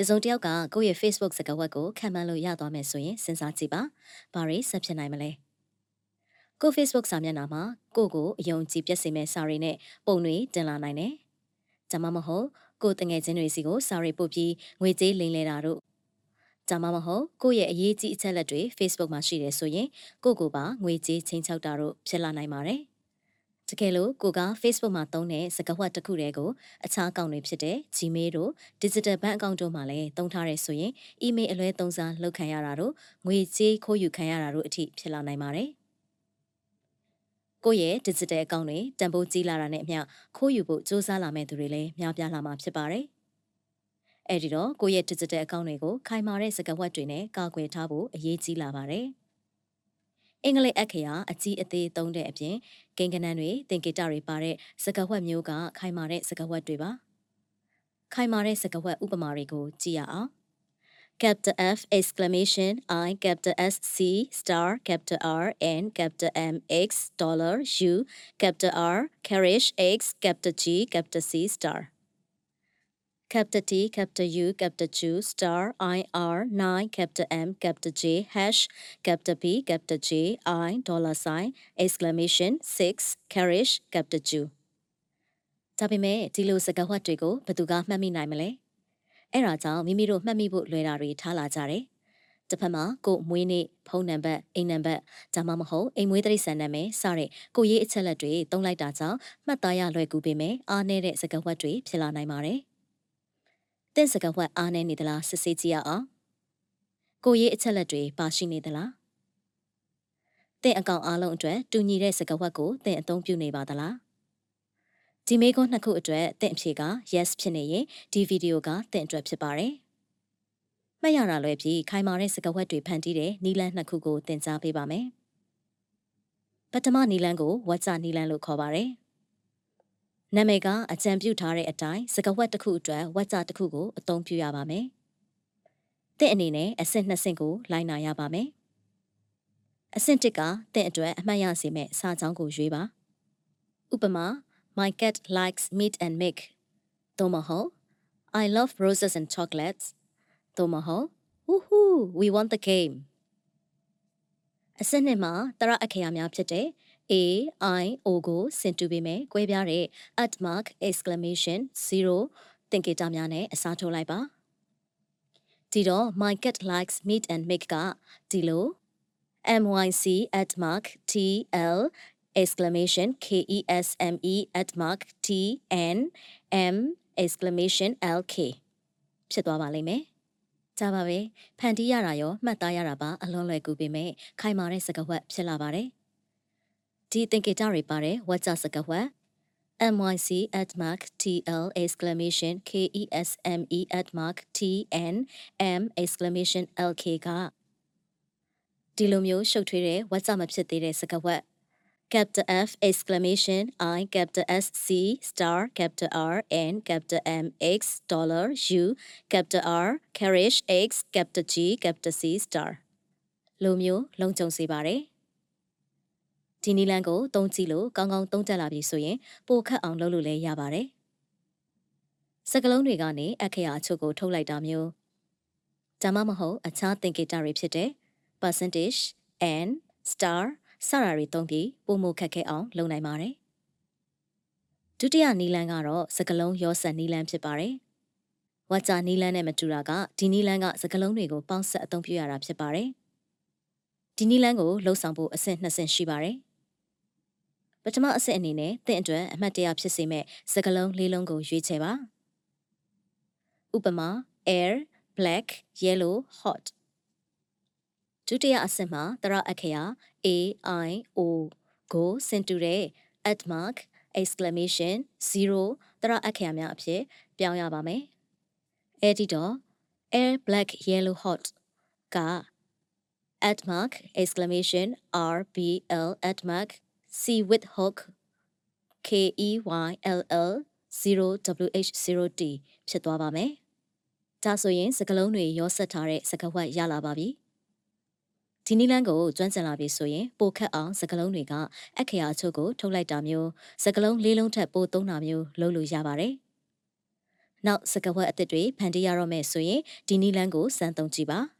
တစုံတစ်ယောက်ကကိုယ့်ရဲ့ Facebook စကားဝတ်ကိုခံမှန်းလို့ရသွားမယ်ဆိုရင်စဉ်းစားကြည့်ပါ။ဘာတွေဆက်ဖြစ်နိုင်မလဲ။ကိုယ့် Facebook စာမျက်နှာမှာကိုယ့်ကိုအယုံကြည်ပြည့်စုံမဲ့စာတွေနဲ့ပုံတွေတင်လာနိုင်တယ်။ဒါမှမဟုတ်ကိုယ်တငယ်ချင်းတွေစီကိုစာတွေပို့ပြီးငွေကြေးလိမ်လည်တာတို့ဒါမှမဟုတ်ကိုယ့်ရဲ့အရေးကြီးအချက်လက်တွေ Facebook မှာရှိတယ်ဆိုရင်ကိုယ့်ကိုယ်ပါငွေကြေးချင်းချောက်တာတို့ဖြစ်လာနိုင်ပါတယ်။ တကယ်လို့ကိုက Facebook မှာသုံးတဲ့စကားဝတ်တစ်ခုတည်းကိုအခြားအကောင့်တွေဖြစ်တဲ့ Gmail တို့ Digital Bank အကောင့်တို့မှာလည်းသုံးထားတယ်ဆိုရင် email အလွဲသုံးစားလုပ်ခံရတာတို့ငွေကြေးခိုးယူခံရတာတို့အထိဖြစ်လာနိုင်ပါတယ်။ကိုယ့်ရဲ့ digital အကောင့်တွေတန်ဖိုးကြီးလာတာနဲ့အမျှခိုးယူဖို့စ조사လာမဲ့သူတွေလည်းများပြားလာမှာဖြစ်ပါတယ်။အဲဒီတော့ကိုယ့်ရဲ့ digital အကောင့်တွေကိုခိုင်မာတဲ့စကားဝတ်တွေနဲ့ကာကွယ်ထားဖို့အရေးကြီးလာပါတယ်။ အင်္ဂလိပ်အခရာအကြီးအသေးသုံးတဲ့အပြင်ကိန်းကနန်းတွေသင်္ကေတတွေပါတဲ့စကားဝတ်မျိုးကခိုင်မာတဲ့စကားဝတ်တွေပါခိုင်မာတဲ့စကားဝတ်ဥပမာတွေကိုကြည့်ရအောင် capital F exclamation I capital S C star capital R N capital M X dollar U capital R carriage X capital G capital C star capital T capital U capital Q star I R 9 capital M capital J hash capital P capital J I dollar sign exclamation 6 carriage capital Q ဒါပေမဲ့ဒီလိုစကားဝတ်တွေကိုဘယ်သူကမှတ်မိနိုင်မလဲအဲ့ဒါကြောင့်မိမိတို့မှတ်မိဖို့လွယ်တာတွေထားလာကြတယ်တစ်ဖက်မှာကိုမွေးနေ့ဖုန်းနံပါတ်အိမ်နံပါတ်ဒါမှမဟုတ်အိမ်မွေးတိရစ္ဆာန်နာမည်စတဲ့ကိုရေးအချက်လက်တွေတုံးလိုက်တာကြောင့်မှတ်သားရလွယ်ကူပေမဲ့အားနည်းတဲ့စကားဝတ်တွေဖြစ်လာနိုင်ပါတယ် တင့်စကားဝတ်အားနေနေသလားစစ်ဆေးကြည့်ရအောင်ကိုရေးအချက်လက်တွေပါရှိနေသလားတင့်အကောင့်အားလုံးအတွက်တူညီတဲ့စကားဝတ်ကိုတင့်အသုံးပြုနေပါသလားဒီမေးခွန်းနှစ်ခုအတွက်တင့်အဖြေက yes ဖြစ်နေရင်ဒီဗီဒီယိုကတင့်အတွက်ဖြစ်ပါတယ်မှတ်ရတာလွယ်ပြီးခိုင်မာတဲ့စကားဝတ်တွေဖန်တီးတဲ့နီလန်းနှစ်ခုကိုသင်ကြားပေးပါမယ်ပထမနီလန်းကိုဝါကျနီလန်းလို့ခေါ်ပါတယ် နာမည်ကအကြံပြုထားတဲ့အတိုင်းစကားဝတ်တစ်ခုအတွက်ဝတ်ကြတစ်ခုကိုအသုံးပြုရပါမယ်။တင့်အနေနဲ့အဆင့်နှစ်ဆင့်ကိုလိုက်နာရပါမယ်။အဆင့်တစ်ကတင့်အတွက်အမှတ်ရစေမယ့်စာကြောင်းကိုရွေးပါ။ဥပမာ My cat likes meat and milk သို့မဟုတ် I love roses and chocolates သို့မဟုတ် Woohoo we want the game အဆင့်နှစ်မှာတရအခရာများဖြစ်တဲ့ A I O ကိုဆင်တူပေမဲ့꿰ပြားတဲ့ at mark exclamation 0သင်္ကေတများနဲ့အစားထိုးလိုက်ပါဒီတော့ my cat likes meat and milk ကဒီလို myc at mark tl exclamation kesme at mark tn m exclamation lk ဖြစ်သွားပါလိမ့်မယ်ကြပါပဲဖန်တီးရတာရောမှတ်သားရတာပါအလွန်လွယ်ကူပေမဲ့ခိုင်မာတဲ့စကားဝတ်ဖြစ်လာပါတယ် ဒီသင်္ကေတတွေပါတဲ့ဝါကျစကားဝတ် MYC at mark TL exclamation KESME at mark TN M exclamation LK ကဒီလိုမျိုးရှုပ်ထွေးတဲ့ဝါကျမဖြစ်သေးတဲ့စကားဝတ် capital F exclamation I capital S C star capital R N capital M X dollar U capital R carriage X capital G capital C star လိုမျိုးလုံခြုံစေပါတယ် ဒီနီလန်ကိုသုံးကြည့်လို့ကောင်းကောင်းသုံးတက်လာပြီဆိုရင်ပိုခက်အောင်လုပ်လို့လည်းရပါတယ်။စကလုံးတွေကနေအခရာအချို့ကိုထုတ်လိုက်တာမျိုးဒါမှမဟုတ်အခြားသင်္ကေတတွေဖြစ်တဲ့ percentage and star စတာတွေသုံးပြီးပုံမခက်ခဲအောင်လုပ်နိုင်ပါတယ်။ဒုတိယနီလန်ကတော့စကလုံးရောဆက်နီလန်ဖြစ်ပါတယ်။ဝါချာနီလန်နဲ့မတူတာကဒီနီလန်ကစကလုံးတွေကိုပေါင်းဆက်အသုံးပြုရတာဖြစ်ပါတယ်။ဒီနီလန်ကိုလှုပ်ဆောင်ဖို့အဆင့်နှစ်ဆင့်ရှိပါတယ်။ ပထမအဆင့်အနေနဲ့သင်အတွက်အမှတ်တရဖြစ်စေမဲ့စကားလုံးလေးလုံးကိုရွေးချယ်ပါဥပမာ air black yellow hot ဒုတိယအဆင့်မှာတရအခရာ a i o ကိုစင်တူတဲ့ at mark exclamation 0တရအခရာများအဖြစ်ပြောင်းရပါမယ်အဲ့ဒီတော့ air black yellow hot က at mark exclamation r b l at mark C with hook K E Y L L 0WH0T ဖြစ်သွားပါမယ်။ဒါဆိုရင်စကလုံးတွေရောဆက်ထားတဲ့စကဝတ်ရလာပါပြီ။ဒီနည်းလမ်းကိုကျွမ်းကျင်လာပြီဆိုရင်ပိုခက်အောင်စကလုံးတွေကအခရာချုပ်ကိုထုတ်လိုက်တာမျိုးစကလုံးလေးလုံးထက်ပိုသုံးတာမျိုးလုပ်လို့ရပါတယ်နောက်စကဝတ်အသစ်တွေဖန်တီးရတော့မယ်ဆိုရင်ဒီနီလန်းကိုစမ်းသုံးကြည့်ပါ။